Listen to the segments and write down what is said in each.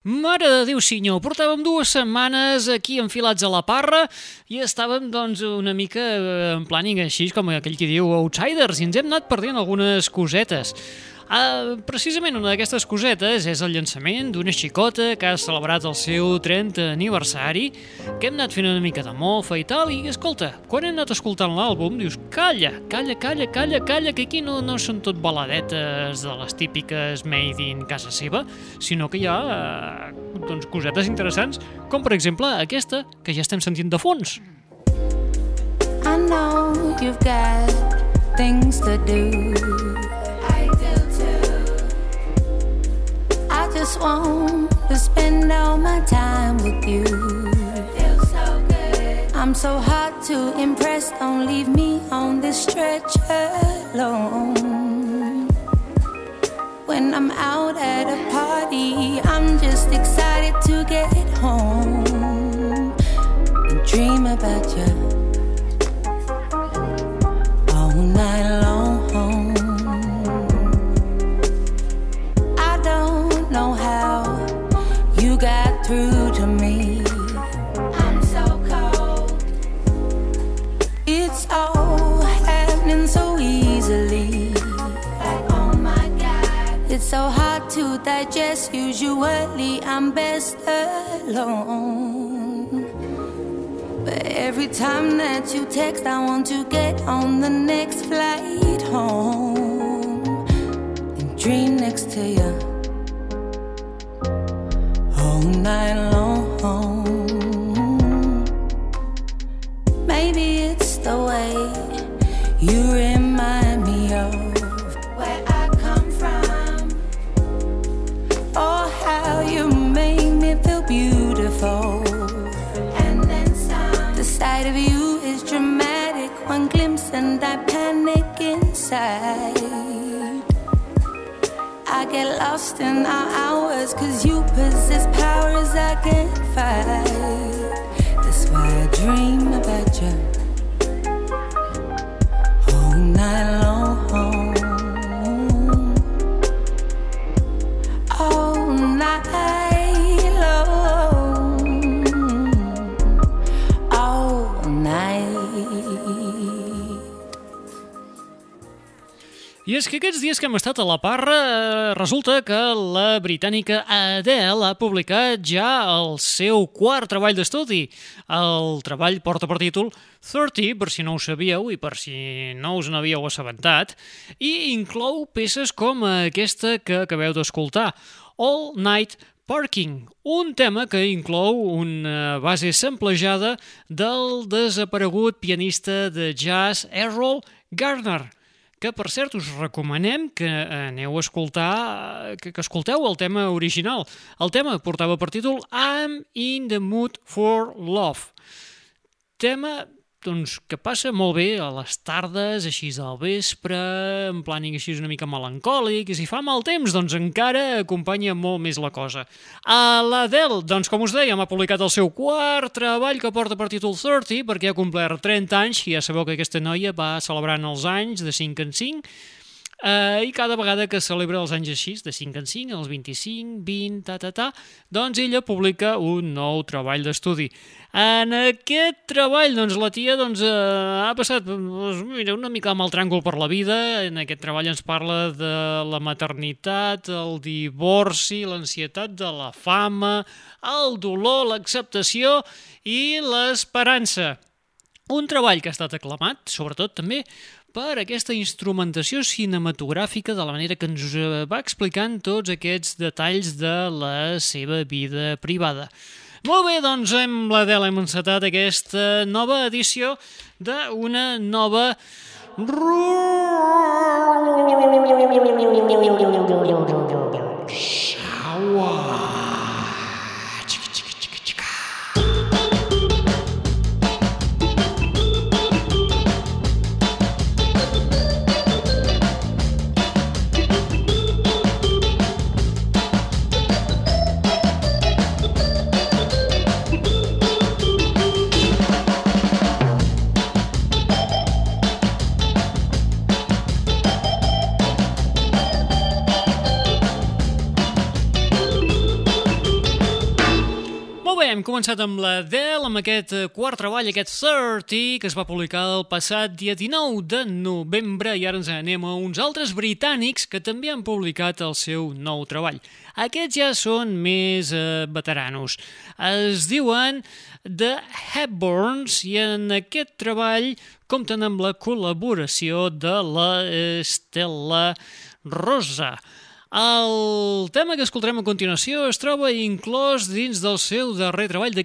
Mare de Déu senyor, portàvem dues setmanes aquí enfilats a la parra i estàvem doncs una mica eh, en planning així com aquell que diu outsiders i ens hem anat perdent algunes cosetes. Uh, precisament una d'aquestes cosetes és el llançament d'una xicota que ha celebrat el seu 30 aniversari, que hem anat fent una mica de mofa i tal, i escolta, quan hem anat escoltant l'àlbum, dius, calla, calla, calla, calla, calla, que aquí no, no són tot baladetes de les típiques made in casa seva, sinó que hi ha uh, doncs, cosetes interessants, com per exemple aquesta, que ja estem sentint de fons. I know you've got things to do. Just want to spend all my time with you. Feels so good. I'm so hard to impress. Don't leave me on this stretch alone. When I'm out at a party, I'm just excited to get home and dream about you all night long. So hard to digest. Usually, I'm best alone. But every time that you text, I want to get on the next flight home and dream next to you all night long. Maybe it's the way you remind me feel beautiful. And then some. The sight of you is dramatic, one glimpse, and I panic inside. I get lost in our hours Cause you possess powers I can't fight That's why I dream about you és que aquests dies que hem estat a la parra eh, resulta que la britànica Adele ha publicat ja el seu quart treball d'estudi. El treball porta per títol 30, per si no ho sabíeu i per si no us n'havíeu assabentat, i inclou peces com aquesta que acabeu d'escoltar, All Night Parking, un tema que inclou una base samplejada del desaparegut pianista de jazz Errol Garner, que per cert us recomanem que aneu a escoltar, que, que escolteu el tema original. El tema portava per títol I'm in the mood for love. Tema doncs, que passa molt bé a les tardes, així al vespre, en planning així una mica melancòlic, i si fa mal temps, doncs encara acompanya molt més la cosa. A l'Adele, doncs com us dèiem, ha publicat el seu quart treball que porta per títol 30, perquè ha complert 30 anys, i ja sabeu que aquesta noia va celebrant els anys de 5 en 5, Uh, I cada vegada que celebra els anys així, de 5 en 5, els 25, 20, ta, ta, ta, doncs ella publica un nou treball d'estudi. En aquest treball, doncs, la tia doncs, uh, ha passat doncs, mira, una mica amb el tràngol per la vida. En aquest treball ens parla de la maternitat, el divorci, l'ansietat de la fama, el dolor, l'acceptació i l'esperança. Un treball que ha estat aclamat, sobretot també, per aquesta instrumentació cinematogràfica de la manera que ens va explicant tots aquests detalls de la seva vida privada. Molt bé, doncs amb l'Adela hem encetat aquesta nova edició d'una nova... Sawa. Hem començat amb la Dell, amb aquest eh, quart treball, aquest 30, que es va publicar el passat dia 19 de novembre, i ara ens anem a uns altres britànics que també han publicat el seu nou treball. Aquests ja són més eh, veteranos. Es diuen The Hepburns, i en aquest treball compten amb la col·laboració de la Estela Rosa. El tema que escoltarem a continuació es troba inclòs dins del seu darrer treball eh,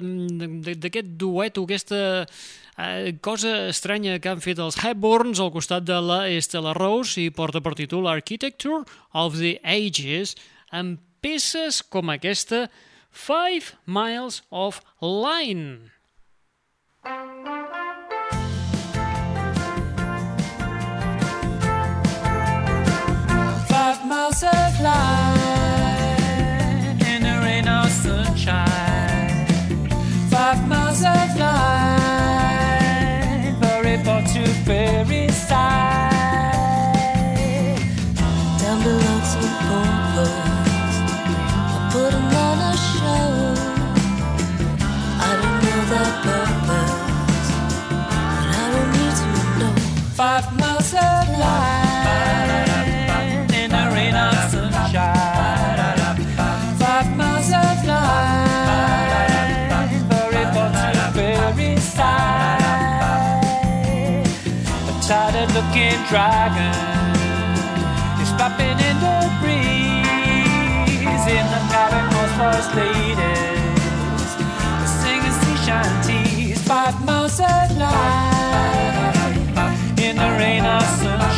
d'aquest duet o aquesta eh, cosa estranya que han fet els Hepburns al costat de la Estela Rose i porta per títol Architecture of the Ages amb peces com aquesta Five Miles of Line. Five miles of line looking dragon is flapping in the breeze in the cabin most first ladies singing sea shanties. Five miles of line in the rain or sunshine.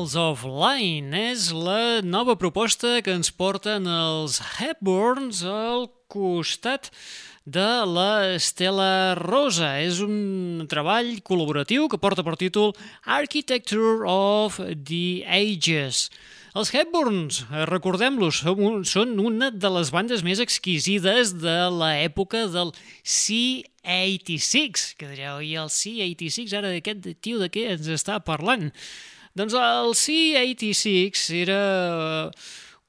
Miles of Line és la nova proposta que ens porten els Hepburns al costat de la Estela Rosa. És un treball col·laboratiu que porta per títol Architecture of the Ages. Els Hepburns, eh, recordem-los, són un- són una de les bandes més exquisides de l'època del C-86, que direu, i el C-86, ara aquest tio de què ens està parlant? Doncs el C-86 era eh,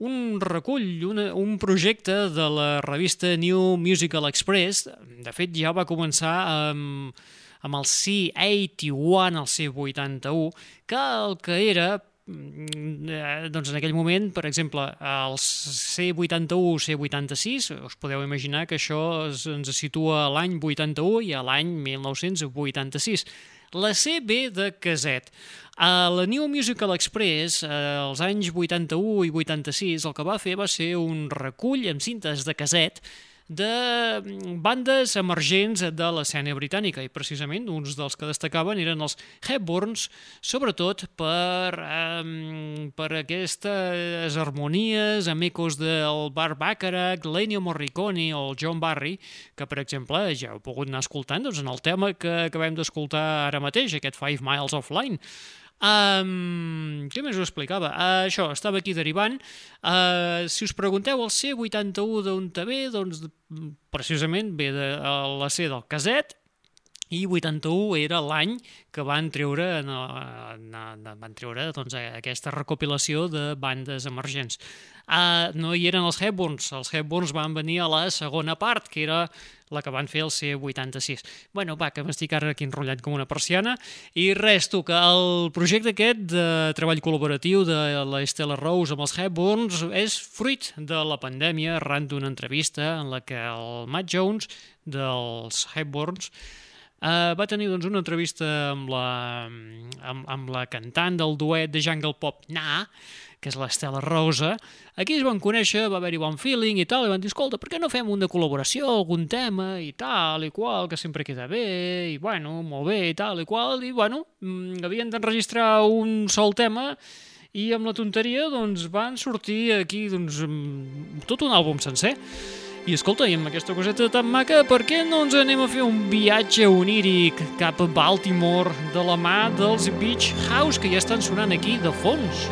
un recull, una, un projecte de la revista New Musical Express. De fet, ja va començar amb, amb el C81, el C81, que el que era mm, eh, doncs en aquell moment, per exemple, els C81, C86, us podeu imaginar que això ens situa a l'any 81 i a l'any 1986. La C ve de caset. A la New Musical Express, eh, als anys 81 i 86, el que va fer va ser un recull amb cintes de caset de mm, bandes emergents de l'escena britànica i precisament uns dels que destacaven eren els Hepburns, sobretot per, um, per aquestes harmonies amb ecos del Bar Bacharach, l'Ennio Morricone o el John Barry, que per exemple ja heu pogut anar escoltant doncs, en el tema que acabem d'escoltar ara mateix, aquest Five Miles of Line. Um, què més us explicava? Uh, això, estava aquí derivant. Uh, si us pregunteu el C81 d'on te ve, doncs mm, precisament ve de uh, la C del caset i 81 era l'any que van treure, no, no, van treure doncs, aquesta recopilació de bandes emergents. Uh, no hi eren els Hepburns, els Hepburns van venir a la segona part, que era la que van fer el C86. Bueno, va, que m'estic ara aquí enrotllat com una persiana. I res, tu, que el projecte aquest de treball col·laboratiu de la Stella Rose amb els Hepburns és fruit de la pandèmia arran d'una entrevista en la que el Matt Jones dels Hepburns Uh, va tenir doncs, una entrevista amb la, amb, amb la cantant del duet de Jungle Pop Na, que és l'Estela Rosa. Aquí es van conèixer, va haver-hi bon feeling i tal, i van dir, escolta, per què no fem un de col·laboració, algun tema i tal i qual, que sempre queda bé, i bueno, molt bé i tal i qual, i bueno, mm, havien d'enregistrar un sol tema i amb la tonteria doncs, van sortir aquí doncs, tot un àlbum sencer. I escolta, i amb aquesta coseta tan maca, per què no ens anem a fer un viatge oníric cap a Baltimore de la mà dels Beach House que ja estan sonant aquí de fons?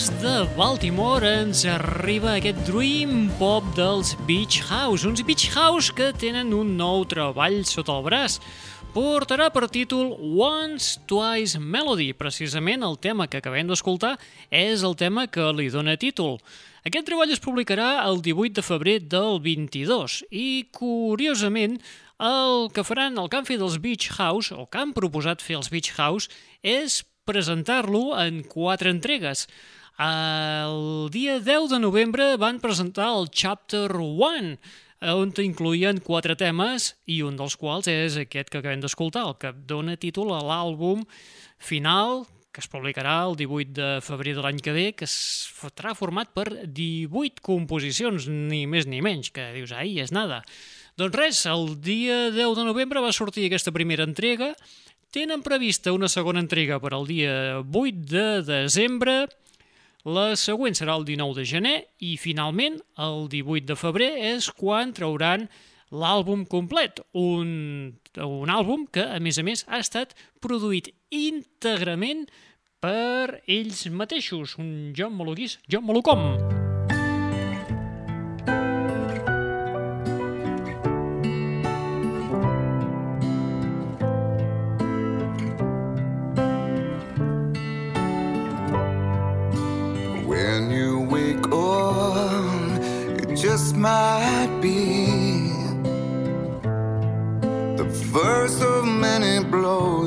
Des de Baltimore ens arriba aquest dream pop dels Beach House, uns Beach House que tenen un nou treball sota el braç. Portarà per títol Once Twice Melody. Precisament el tema que acabem d'escoltar és el tema que li dona títol. Aquest treball es publicarà el 18 de febrer del 22 i, curiosament, el que faran, el que han fet els Beach House, o que han proposat fer els Beach House, és presentar-lo en quatre entregues. El dia 10 de novembre van presentar el Chapter 1, on incluïen quatre temes i un dels quals és aquest que acabem d'escoltar, el que dona títol a l'àlbum final que es publicarà el 18 de febrer de l'any que ve, que estarà format per 18 composicions, ni més ni menys, que dius, ahí és nada. Doncs res, el dia 10 de novembre va sortir aquesta primera entrega, Tenen prevista una segona entrega per al dia 8 de desembre, la següent serà el 19 de gener i, finalment, el 18 de febrer és quan trauran l'àlbum complet, un, un àlbum que, a més a més, ha estat produït íntegrament per ells mateixos, un John Moluquís, John Molucom. When just might be the first of many blows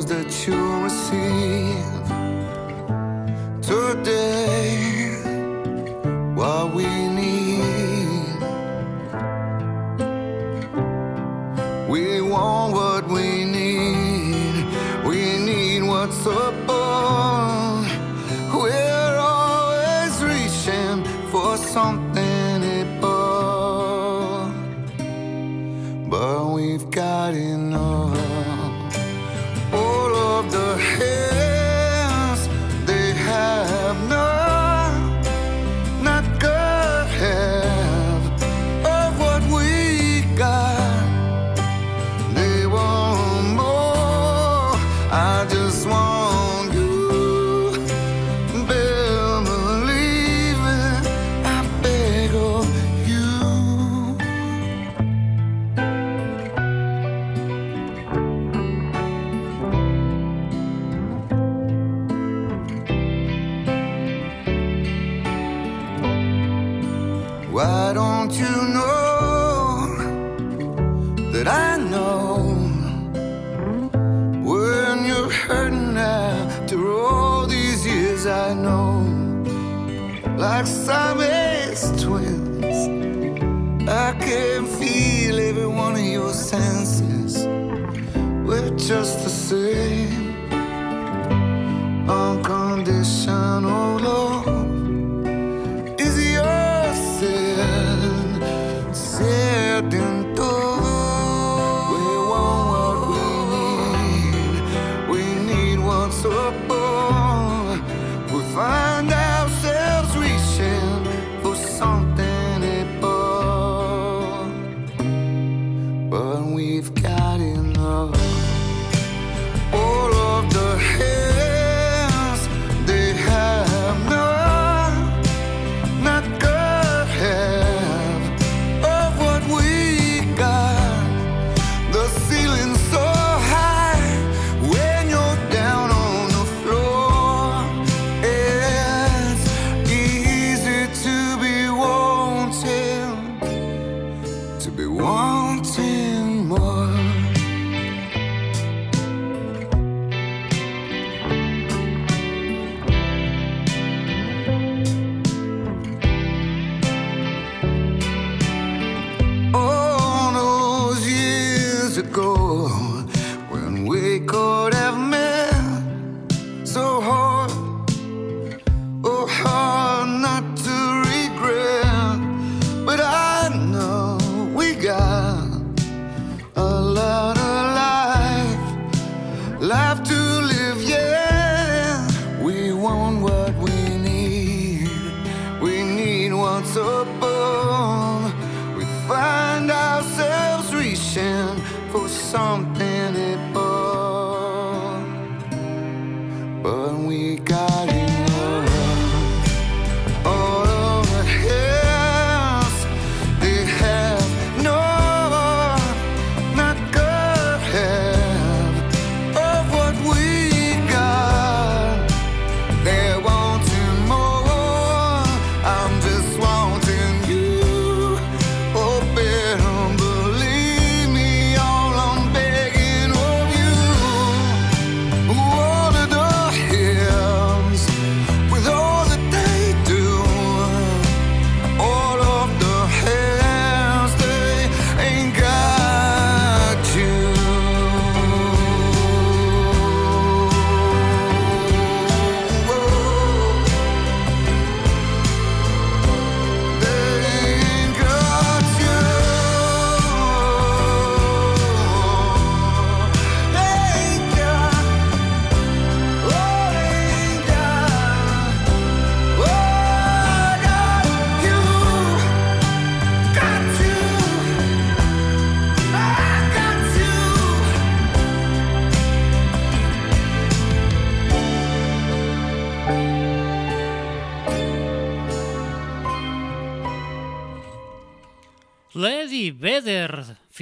just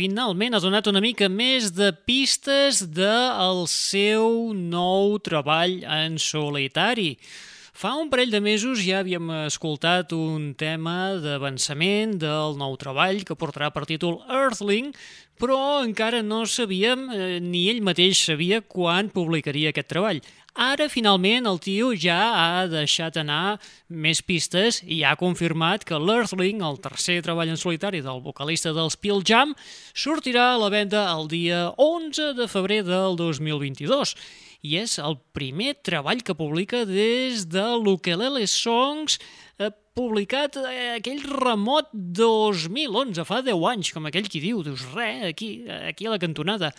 finalment ha donat una mica més de pistes del seu nou treball en solitari. Fa un parell de mesos ja havíem escoltat un tema d'avançament del nou treball que portarà per títol Earthling, però encara no sabíem, eh, ni ell mateix sabia, quan publicaria aquest treball. Ara, finalment, el tio ja ha deixat anar més pistes i ha confirmat que l'Earthling, el tercer treball en solitari del vocalista dels Peel Jam, sortirà a la venda el dia 11 de febrer del 2022 i és el primer treball que publica des de l'Ukelele Songs publicat eh, aquell remot 2011, fa 10 anys, com aquell qui diu, dius, res, aquí, aquí a la cantonada.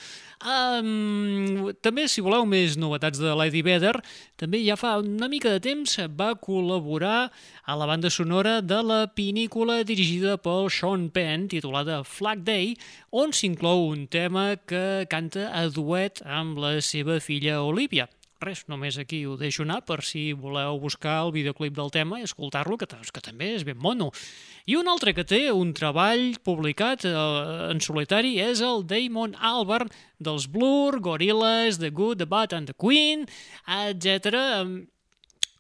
Um, també, si voleu més novetats de Lady Vedder, també ja fa una mica de temps va col·laborar a la banda sonora de la pinícula dirigida pel Sean Penn, titulada Flag Day, on s'inclou un tema que canta a duet amb la seva filla Olivia res, només aquí ho deixo anar per si voleu buscar el videoclip del tema i escoltar-lo, que, que també és ben mono. I un altre que té un treball publicat eh, en solitari és el Damon Albarn dels Blur, Gorillaz, The Good, The Bad and The Queen, etc.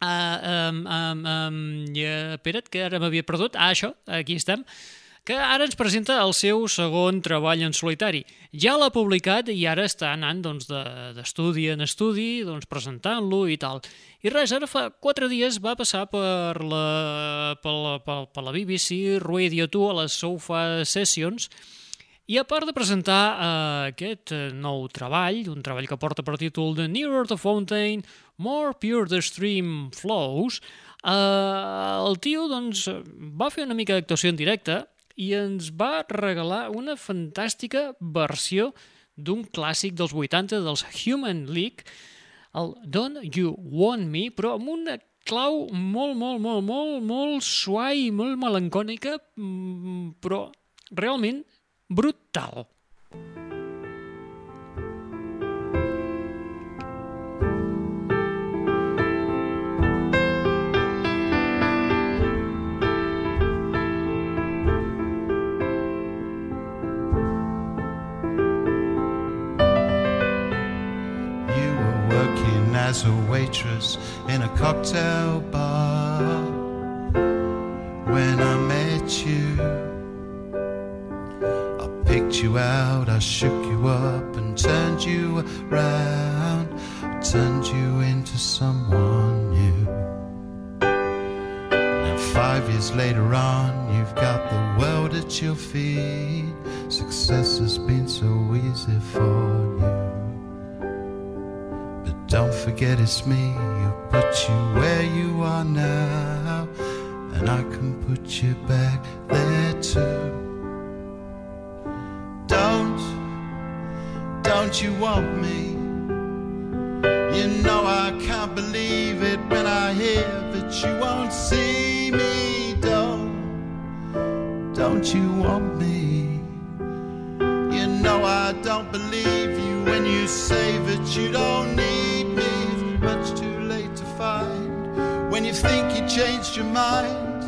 Uh, um, um, um, ja, espera't, que ara m'havia perdut. Ah, això, aquí estem que ara ens presenta el seu segon treball en solitari. Ja l'ha publicat i ara està anant doncs, d'estudi de, en estudi, doncs, presentant-lo i tal. I res, ara fa quatre dies va passar per la, per la, per, per la BBC Radio 2 a les Sofa Sessions i a part de presentar uh, aquest uh, nou treball, un treball que porta per títol The Nearer the Fountain, More Pure the Stream Flows, uh, el tio doncs, va fer una mica d'actuació en directe i ens va regalar una fantàstica versió d'un clàssic dels 80 dels Human League, el Don't You Want Me, però amb una clau molt, molt, molt, molt, molt suai molt melancònica, mm, però realment brutal. You as a waitress in a cocktail bar when I met you. I picked you out, I shook you up and turned you around, turned you into someone new. Now, five years later on, you've got the world at your feet. Success has been so easy for you. Don't forget it's me who put you where you are now, and I can put you back there too. Don't, don't you want me? You know I can't believe it when I hear that you won't see me. Don't, don't you want me? You know I don't believe you when you say that you don't need find. When you think you changed your mind,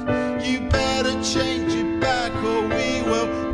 you better change it back or we will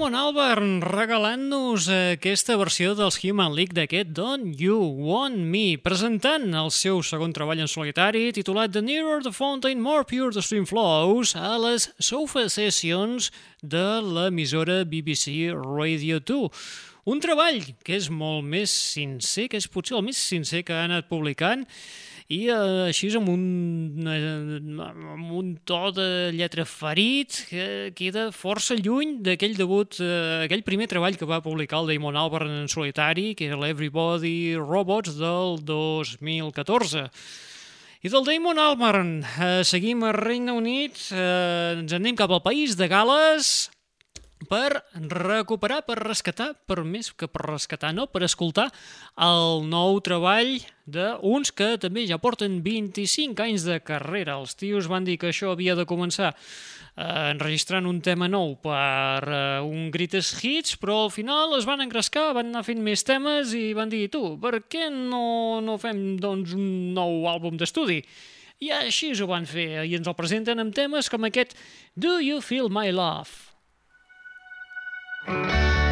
Damon Albarn regalant-nos aquesta versió dels Human League d'aquest Don't You Want Me, presentant el seu segon treball en solitari titulat The Nearer the Fountain, More Pure the Stream Flows a les Sofa Sessions de l'emissora BBC Radio 2. Un treball que és molt més sincer, que és potser el més sincer que ha anat publicant, i eh, així amb un, eh, amb un to de lletra ferit que queda força lluny d'aquell debut, eh, aquell primer treball que va publicar el Damon Albarn en solitari, que era l'Everybody Robots del 2014. I del Damon Albarn eh, seguim a Regne Unit, eh, ens anem cap al país de Gales, per recuperar, per rescatar, per més que per rescatar, no, per escoltar el nou treball d'uns que també ja porten 25 anys de carrera. Els tios van dir que això havia de començar eh, enregistrant un tema nou per eh, un Greatest Hits, però al final es van engrescar, van anar fent més temes i van dir, tu, per què no, no fem doncs, un nou àlbum d'estudi? I així ho van fer, i ens el presenten amb temes com aquest Do You Feel My Love? Música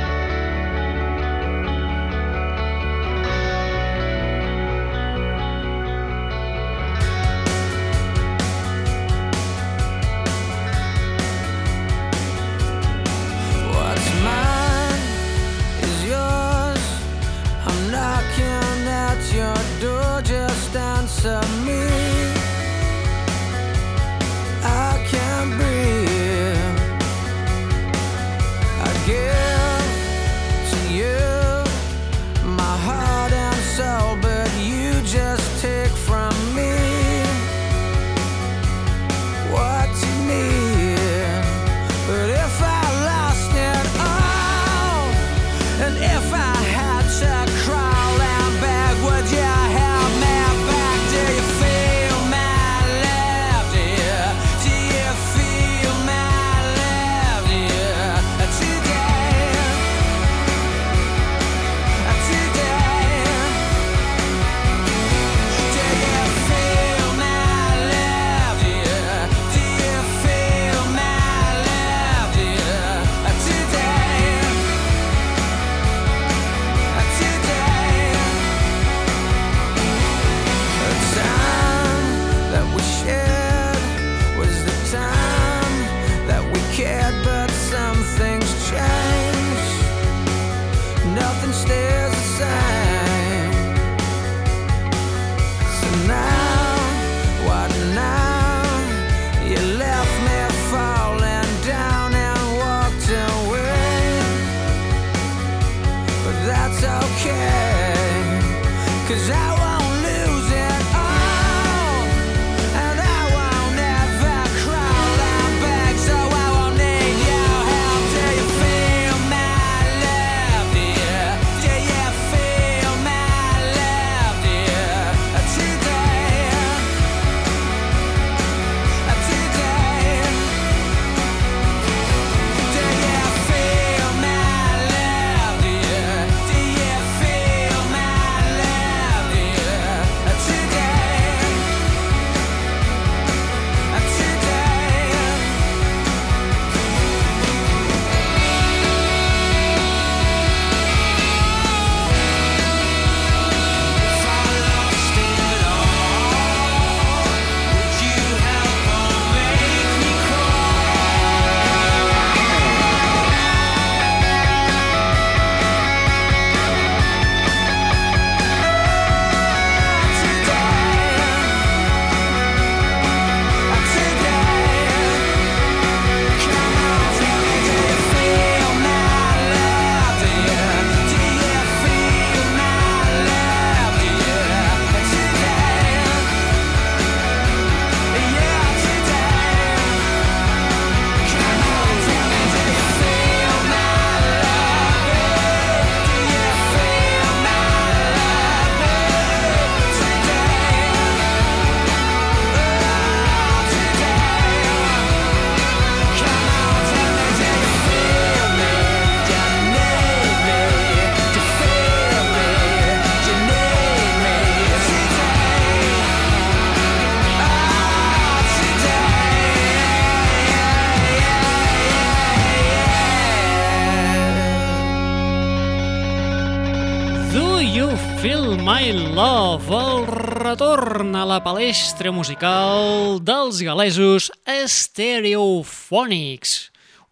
la palestra musical dels galesos Stereophonics.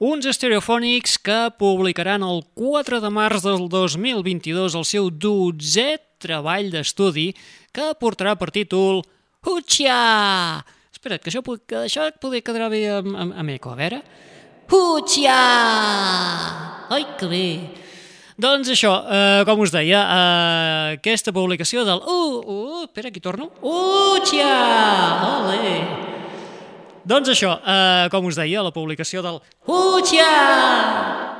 Uns Stereophonics que publicaran el 4 de març del 2022 el seu dotzè treball d'estudi que portarà per títol Hutxia! Espera't, que això, que això poder quedar bé amb, amb, amb eco, a veure... Hutxia! Ai, que bé! Doncs això, eh, com us deia, eh, aquesta publicació del... Uh, uh, espera, aquí torno. Hutxia! Ole! Doncs això, eh, com us deia, la publicació del Hutxia!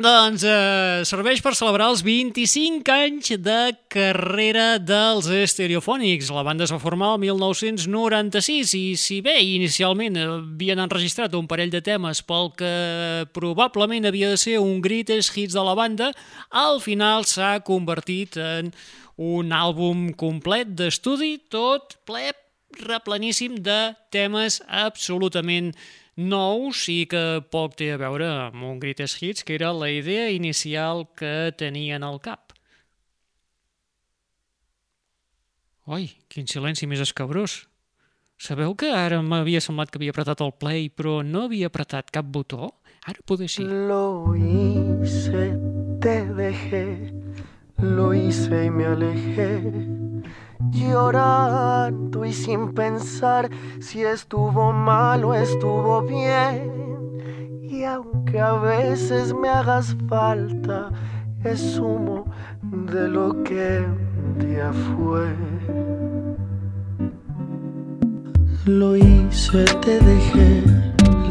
Doncs eh, serveix per celebrar els 25 anys de carrera dels Stereophonics. La banda es va formar el 1996 i si bé inicialment havien enregistrat un parell de temes pel que probablement havia de ser un greatest hits de la banda, al final s'ha convertit en un àlbum complet d'estudi, tot ple repleníssim de temes absolutament nous i que poc té a veure amb un Greatest Hits, que era la idea inicial que tenien al cap. Oi, quin silenci més escabrós. Sabeu que ara m'havia semblat que havia apretat el play, però no havia apretat cap botó? Ara poder sí. Lo hice, te dejé, lo hice y me alejé, llorando y sin pensar si estuvo mal o estuvo bien. Y aunque a veces me hagas falta, es humo de lo que un día fue. Lo hice, te dejé,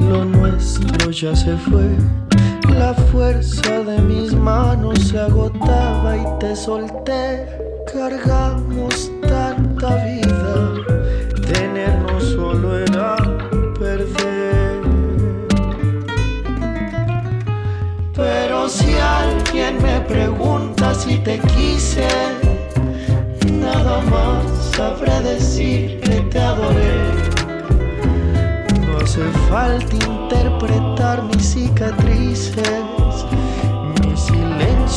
lo nuestro ya se fue. La fuerza de mis manos se agotaba y te solté. Cargamos tanta vida, tenernos solo era perder. Pero si alguien me pregunta si te quise, nada más sabré decir que te adoré. No hace falta interpretar mis cicatrices.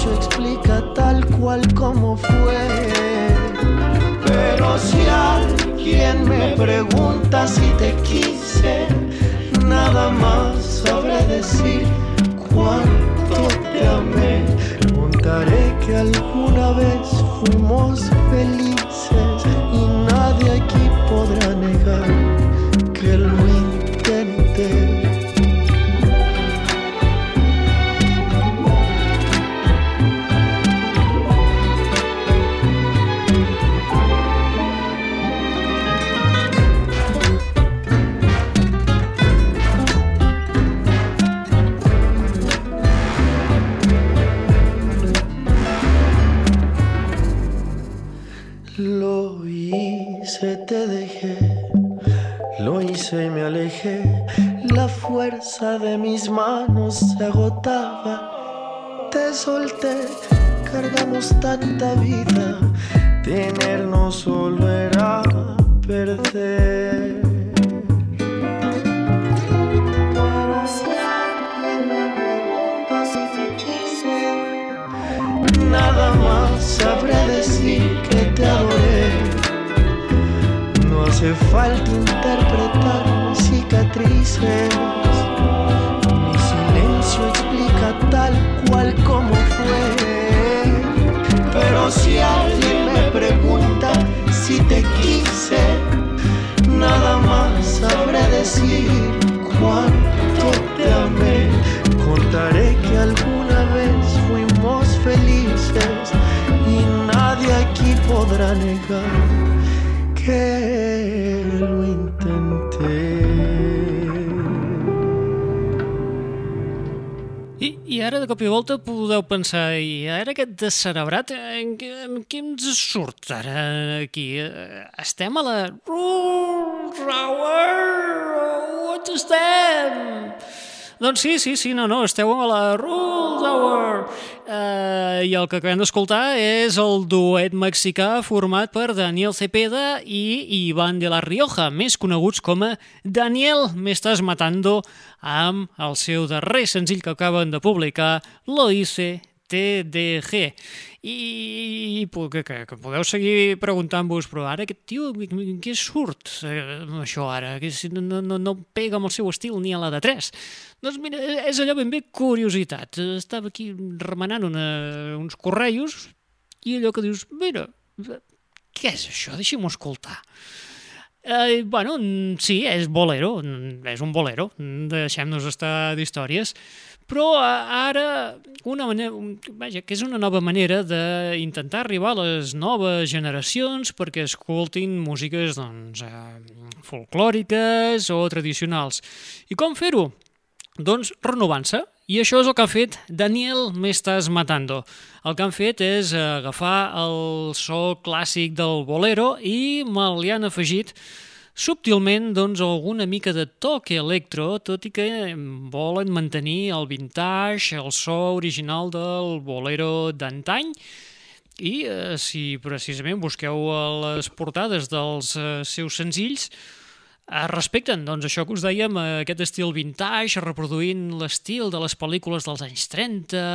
Explica tal cual como fue. Pero si alguien me pregunta si te quise, nada más sabré decir cuánto te amé. Contaré que alguna vez fuimos felices y nadie aquí podrá negar manos se agotaba. Te solté, cargamos tanta vida. Tenernos solo era perder. Nada más sabré decir que te adoré. No hace falta interpretar cicatrices. Tal cual como fue. Pero si alguien me pregunta si te quise, nada más sabré decir cuánto te amé. Contaré que alguna vez fuimos felices y nadie aquí podrá negar que lo I, ara, de cop i volta, podeu pensar, i ara aquest descerebrat, en, què- en què ens surt ara aquí? Eh, Estem a la... Rules Hour! On estem? Doncs sí, sí, sí, no, no, esteu a la Rules Hour! Eh, I el que acabem d'escoltar és el duet mexicà format per Daniel Cepeda i Iván de la Rioja, més coneguts com a Daniel Me Estás Matando, amb el seu darrer senzill que acaben de publicar, Lo hice, TDG. I, que, que, que podeu seguir preguntant-vos, però ara aquest tio, què surt eh, això ara? Que si no, no, no pega amb el seu estil ni a la de 3. Doncs mira, és allò ben bé curiositat. Estava aquí remenant una, uns correios i allò que dius, mira, què és això? Deixa'm-ho escoltar. Eh, bueno, sí, és bolero, és un bolero, deixem-nos estar d'històries, però ara una manera, vaja, que és una nova manera d'intentar arribar a les noves generacions perquè escoltin músiques doncs, eh, folclòriques o tradicionals. I com fer-ho? Doncs renovant-se. I això és el que ha fet Daniel M'estàs matando. El que han fet és agafar el so clàssic del bolero i me li han afegit subtilment doncs, alguna mica de toc electro, tot i que volen mantenir el vintage, el so original del bolero d'antany, i eh, si precisament busqueu les portades dels eh, seus senzills, eh, respecten doncs, això que us dèiem, eh, aquest estil vintage, reproduint l'estil de les pel·lícules dels anys 30.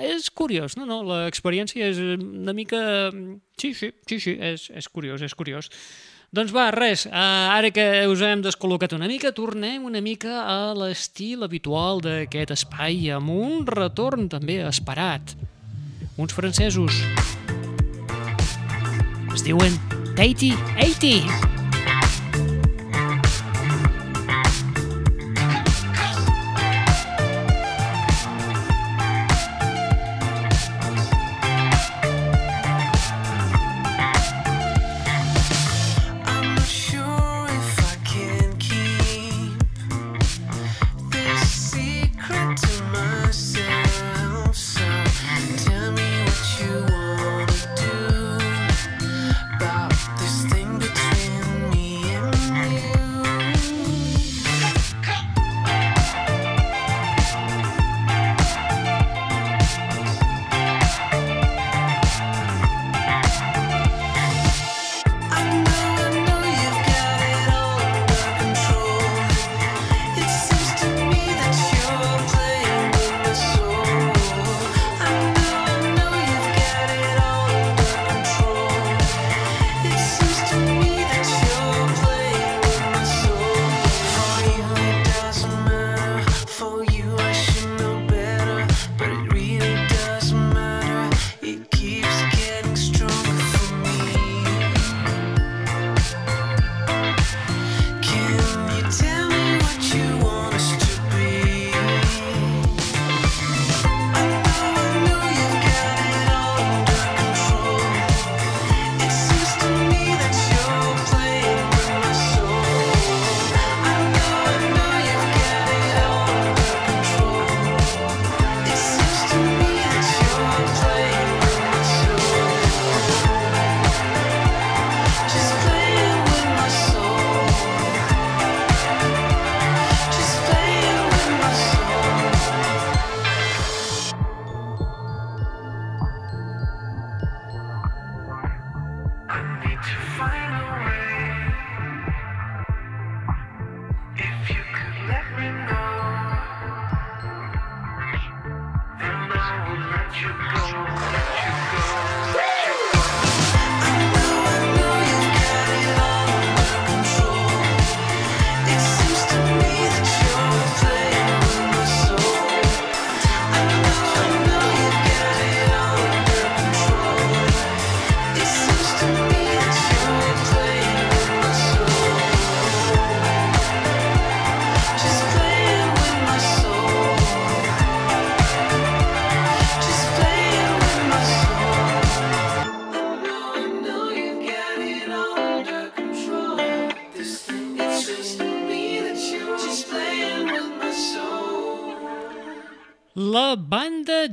És curiós, no? no? L'experiència és una mica... Sí, sí, sí, sí, és, és curiós, és curiós. Doncs va, res, eh, ara que us hem descol·locat una mica, tornem una mica a l'estil habitual d'aquest espai, amb un retorn també esperat. Uns francesos. Es diuen Tatey 80.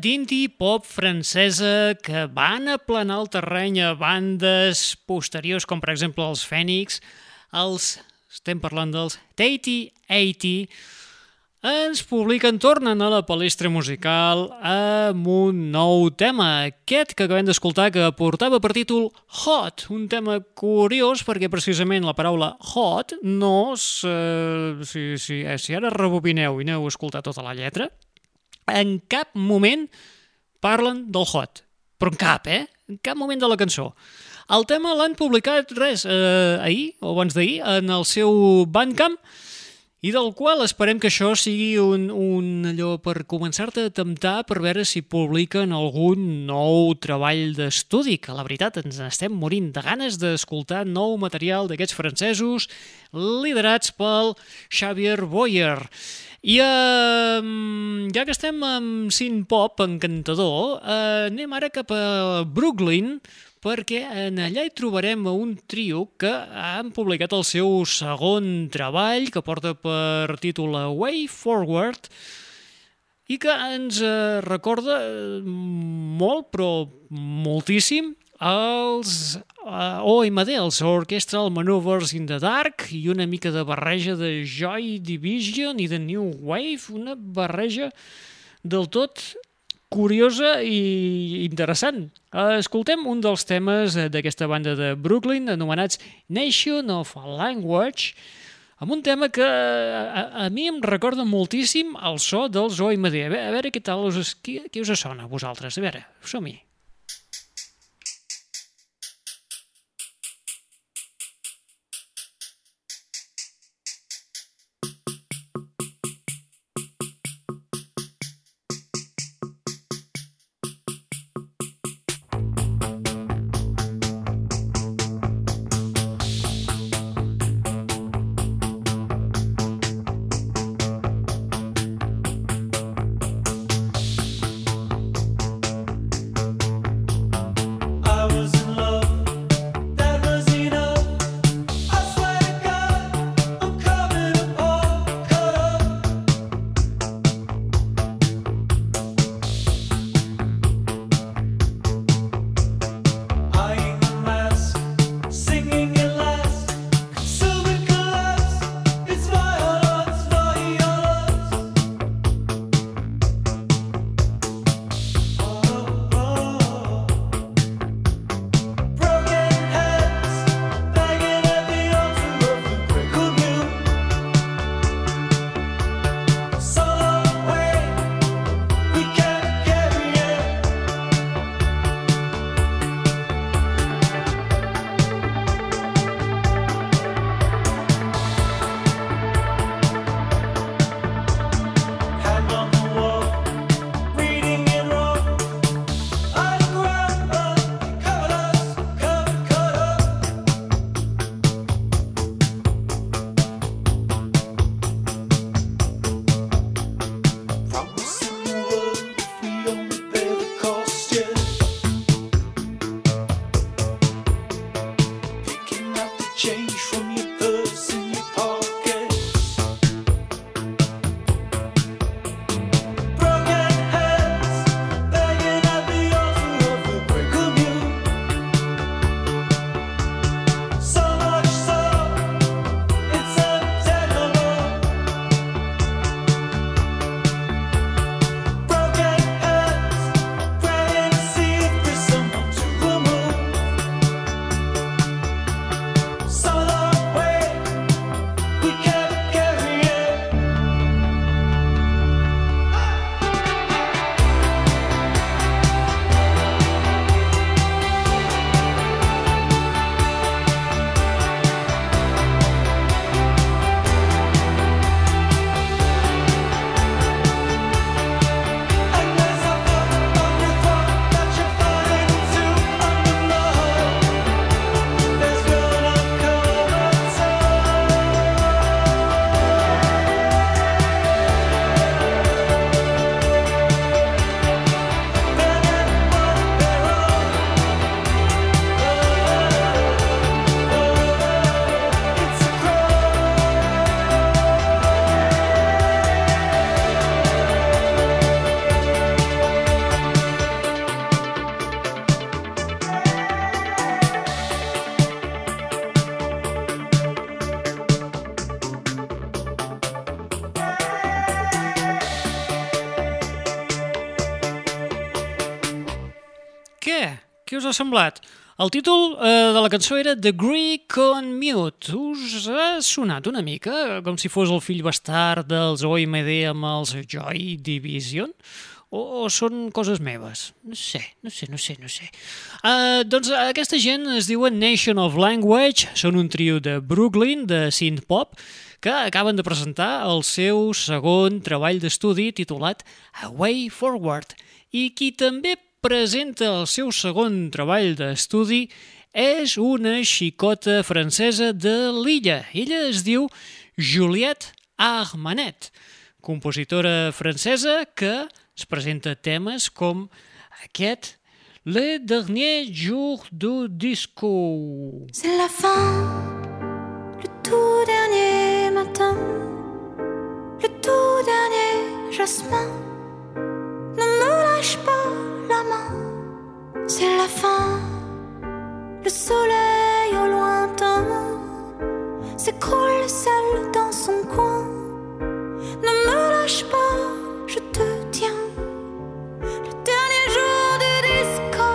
D'indie pop francesa que van aplanar el terreny a bandes posteriors, com per exemple els Fènix, els, estem parlant dels Tatey 80, ens publiquen, tornen a la palestra musical amb un nou tema, aquest que acabem d'escoltar que portava per títol Hot, un tema curiós perquè precisament la paraula hot no, s, eh, si, si, eh, si ara rebobineu i aneu a escoltar tota la lletra, en cap moment parlen del hot. Però en cap, eh? En cap moment de la cançó. El tema l'han publicat, res, eh, ahir, o abans d'ahir, en el seu Bandcamp, i del qual esperem que això sigui un, un allò per començar-te a temptar per veure si publiquen algun nou treball d'estudi, que la veritat ens estem morint de ganes d'escoltar nou material d'aquests francesos liderats pel Xavier Boyer. I eh, ja que estem amb synth pop encantador, eh, anem ara cap a Brooklyn, perquè en allà hi trobarem un trio que han publicat el seu segon treball, que porta per títol Way Forward, i que ens eh, recorda eh, molt, però moltíssim, els uh, OMD, els Orchestral Maneuvers in the Dark, i una mica de barreja de Joy Division i de New Wave, una barreja del tot curiosa i interessant. Escoltem un dels temes eh, d'aquesta banda de Brooklyn anomenats Nation of Language amb un tema que a, a mi em recorda moltíssim el so dels OMD. A veure, a veure què tal us, qui, qui us sona a vosaltres. A veure, som-hi. Semblat? El títol eh, de la cançó era The Greek on Mute. Us ha sonat una mica com si fos el fill bastard dels OMD amb els Joy Division? o, o són coses meves? No sé, no sé, no sé, no sé. Uh, doncs aquesta gent es diuen Nation of Language, són un trio de Brooklyn, de synth pop, que acaben de presentar el seu segon treball d'estudi titulat A Way Forward i qui també presenta el seu segon treball d'estudi és una xicota francesa de l'illa. Ella es diu Juliette Armanet, compositora francesa que es presenta temes com aquest Le dernier jour du disco. C'est la fin, le tout dernier matin, le tout dernier jasmin. Ne me lâche pas la main, c'est la fin, le soleil au lointain s'écroule seul dans son coin. Ne me lâche pas, je te tiens. Le dernier jour du disco.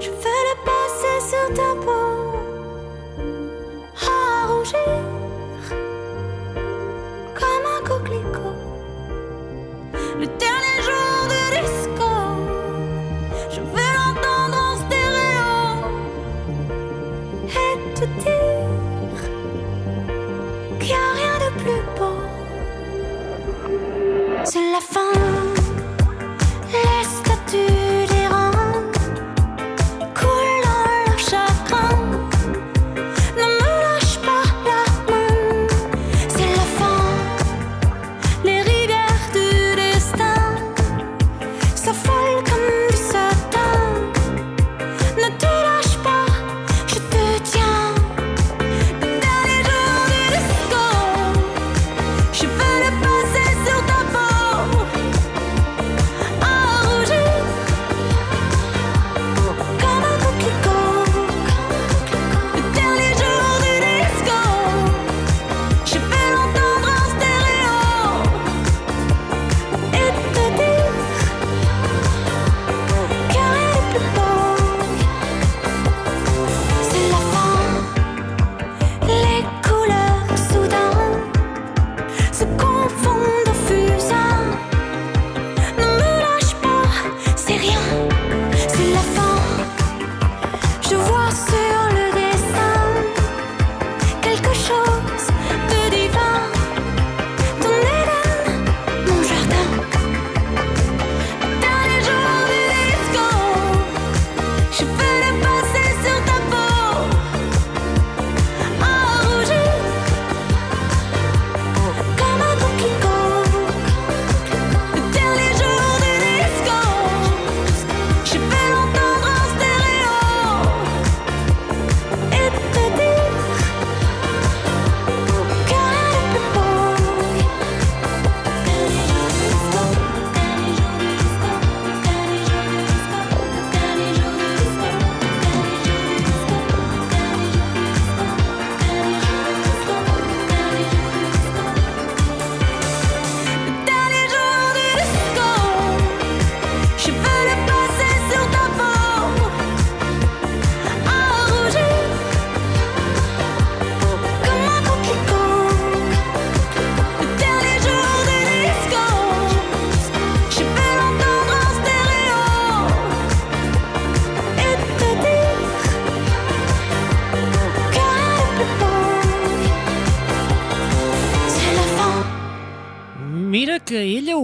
Je vais le passer sur ta peau la fin,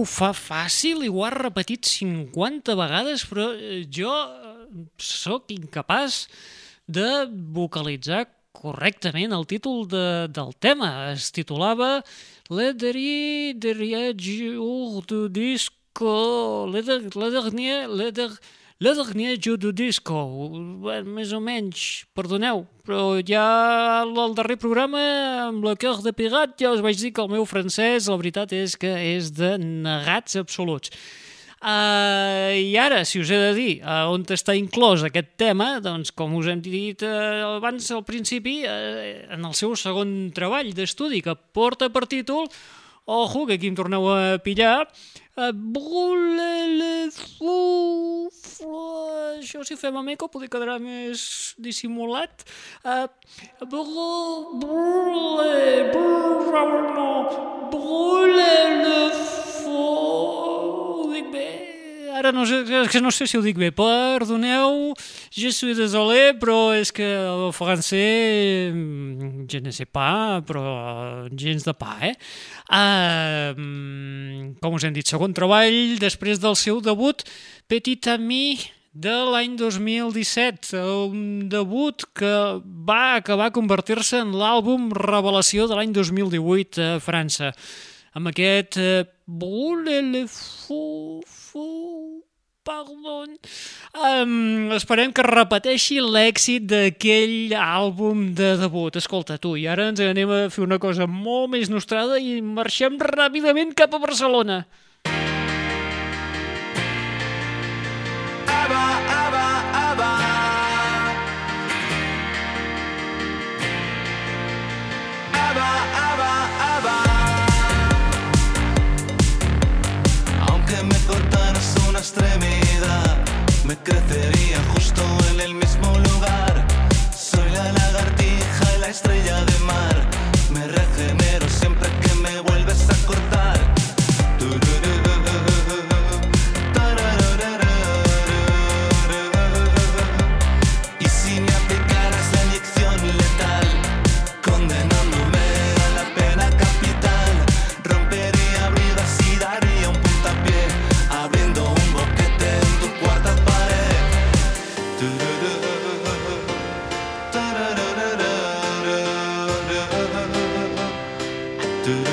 ho fa fàcil i ho ha repetit 50 vegades, però eh, jo eh, sóc incapaç de vocalitzar correctament el títol de, del tema. Es titulava Le dernier, jour du disco. Le, de, le dernier... Le de, le dernier jour du disco, més o menys, perdoneu, però ja al darrer programa amb la Cœur de Pirat ja us vaig dir que el meu francès, la veritat és que és de negats absoluts. Uh, I ara, si us he de dir uh, on està inclòs aquest tema, doncs com us hem dit uh, abans al principi, uh, en el seu segon treball d'estudi que porta per títol Ojo, que aquí em torneu a pillar. Uh, brûle le fou... fou- Això si ho fem amb eco potser quedarà més dissimulat. Uh, brûle... Brûle... Brûle... Brûle le fou... Ara no sé, és que no sé si ho dic bé, perdoneu, je suis désolé, però és que el francès, mm, je ne sais pas, però gens de pa, eh? Uh, com us hem dit, segon treball després del seu debut, Petit Ami, de l'any 2017, un debut que va acabar convertir-se en l'àlbum revelació de l'any 2018 a França. Amb aquest eh, le fou, fou, pardon. Um, esperem que repeteixi l'èxit d'aquell àlbum de debut. Escolta, tu, i ara ens anem a fer una cosa molt més nostrada i marxem ràpidament cap a Barcelona. Crecería justo en el mismo lugar. Soy la lagartija la estrella de mar. do, do.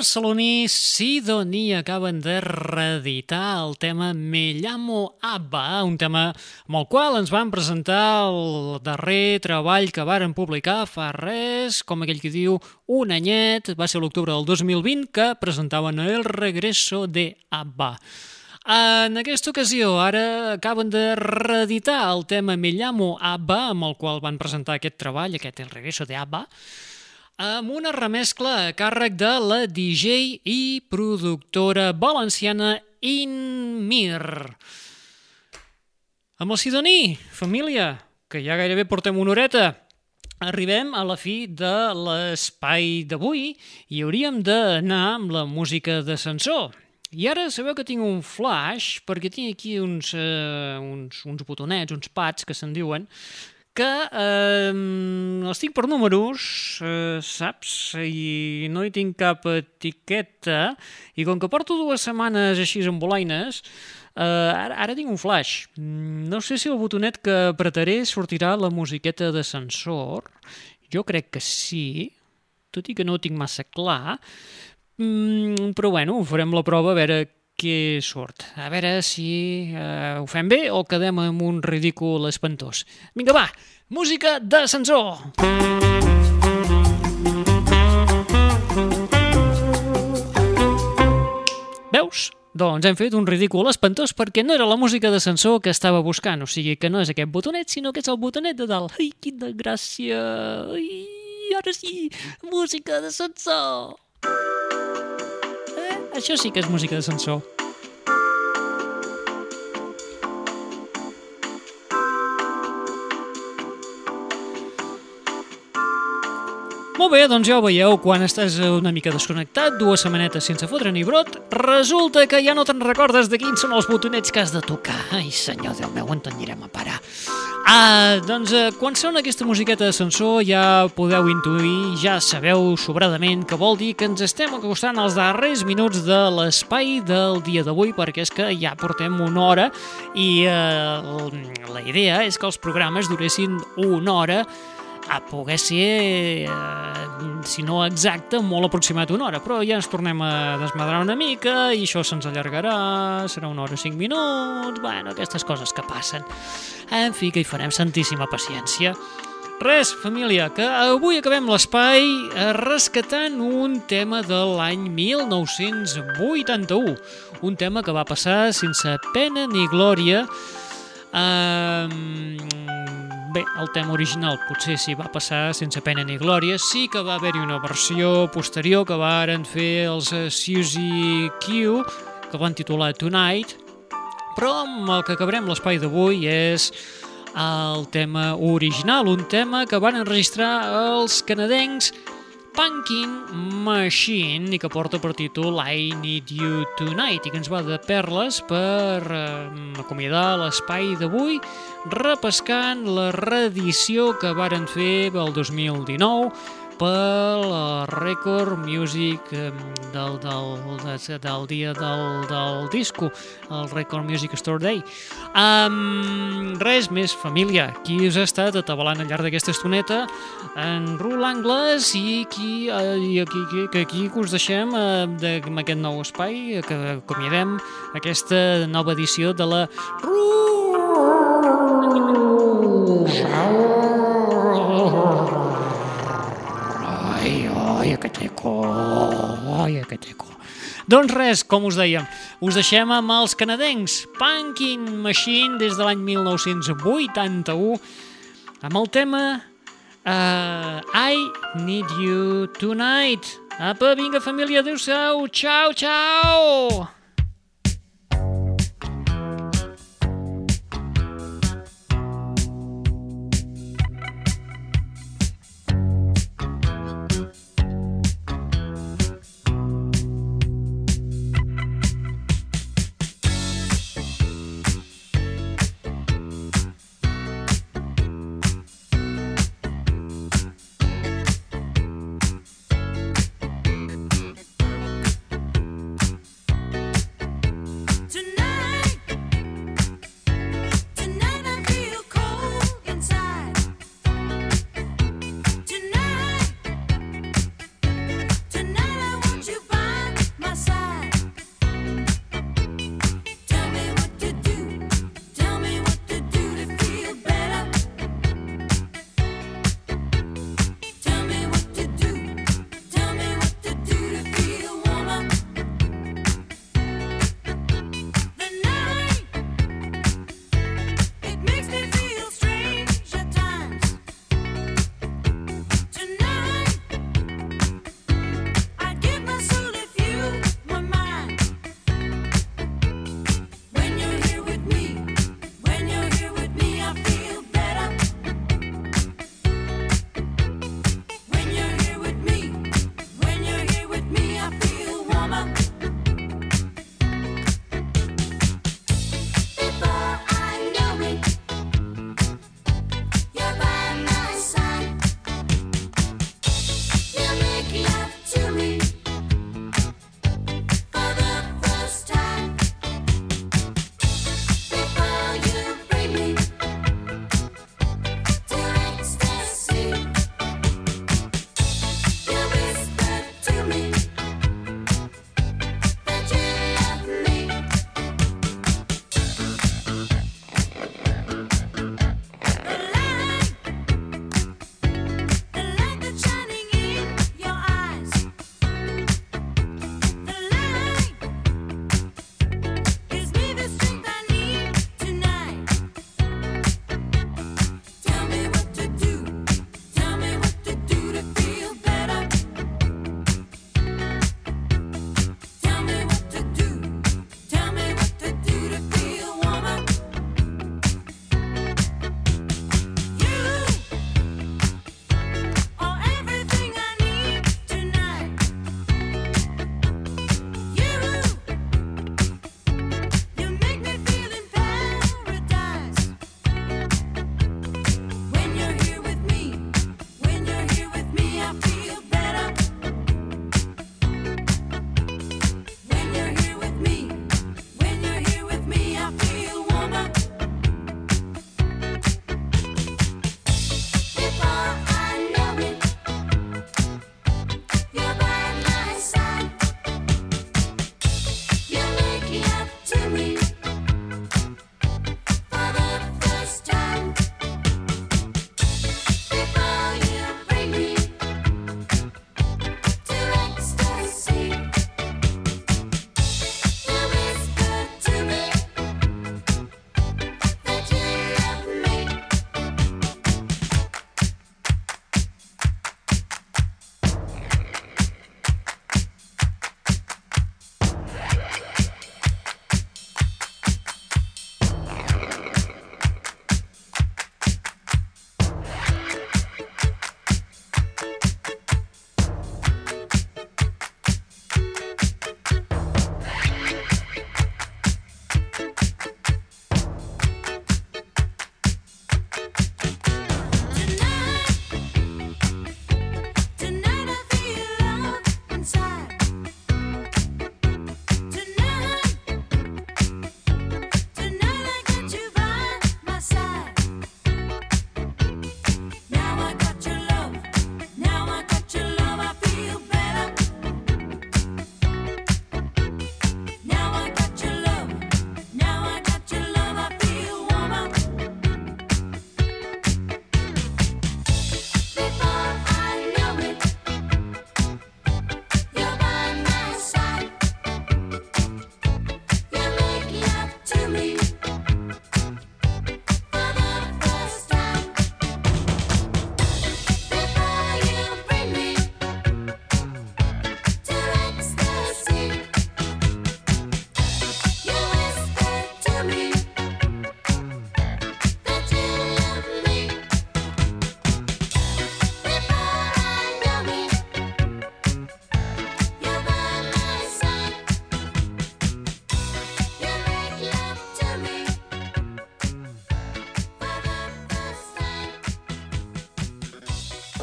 Barceloní Sidoní acaben de reeditar el tema Me llamo Abba, un tema amb el qual ens van presentar el darrer treball que varen publicar fa res, com aquell que diu, un anyet, va ser l'octubre del 2020, que presentaven El regreso de Abba. En aquesta ocasió, ara acaben de reeditar el tema Me llamo Abba, amb el qual van presentar aquest treball, aquest El regreso de Abba, amb una remescla a càrrec de la DJ i productora valenciana Inmir. Amb el Sidoní, família, que ja gairebé portem una horeta. arribem a la fi de l'espai d'avui i hauríem d'anar amb la música d'ascensor. I ara sabeu que tinc un flash, perquè tinc aquí uns, eh, uns, uns botonets, uns pads que se'n diuen, que eh, els tinc per números, eh, saps? I no hi tinc cap etiqueta. I com que porto dues setmanes així amb bolaines, eh, ara, ara tinc un flash. Mm, No sé si el botonet que apretaré sortirà la musiqueta d'ascensor. Jo crec que sí, tot i que no ho tinc massa clar. Mm, però bueno, farem la prova a veure què surt. A veure si eh, ho fem bé o quedem amb un ridícul espantós. Vinga, va, música d'ascensor! Veus? Doncs hem fet un ridícul espantós perquè no era la música d'ascensor que estava buscant, o sigui que no és aquest botonet, sinó que és el botonet de dalt. Ai, quina gràcia! Ai, ara sí, música d'ascensor! Eh? Això sí que és música d'ascensor. Molt bé, doncs ja ho veieu, quan estàs una mica desconnectat, dues setmanetes sense fotre ni brot, resulta que ja no te'n recordes de quins són els botonets que has de tocar. Ai, senyor Déu meu, on t'anirem a parar? Ah, doncs eh, quan sona aquesta musiqueta d'ascensor ja podeu intuir, ja sabeu sobradament que vol dir que ens estem acostant als darrers minuts de l'espai del dia d'avui perquè és que ja portem una hora i eh, la idea és que els programes duressin una hora a poder ser, eh, si no exacte, molt aproximat una hora, però ja ens tornem a desmadrar una mica i això se'ns allargarà, serà una hora i cinc minuts, bueno, aquestes coses que passen. En fi, que hi farem santíssima paciència. Res, família, que avui acabem l'espai eh, rescatant un tema de l'any 1981, un tema que va passar sense pena ni glòria Um, bé, el tema original potser sí va passar sense pena ni glòria, sí que va haver-hi una versió posterior que varen fer els eh, Suzy Q, que van titular Tonight, però amb el que acabarem l'espai d'avui és el tema original, un tema que van enregistrar els canadencs Punkin Machine i que porta per títol I Need You Tonight i que ens va de perles per eh, acomiadar l'espai d'avui repescant la reedició que varen fer el 2019 pel Record Music eh, del, del, del, del dia del, del disco, el Record Music Store Day. Um, res més, família. Qui us ha estat atabalant al llarg d'aquesta estoneta? En Rul Angles i qui, eh, i aquí, aquí, que aquí que us deixem eh, de, amb aquest nou espai, eh, que acomiadem aquesta nova edició de la Ai, ai, aquest eco, ai, aquest eco. Doncs res, com us dèiem, us deixem amb els canadencs Punkin Machine des de l'any 1981 amb el tema uh, I Need You Tonight. Apa, vinga família, adeu-siau, ciao, ciao!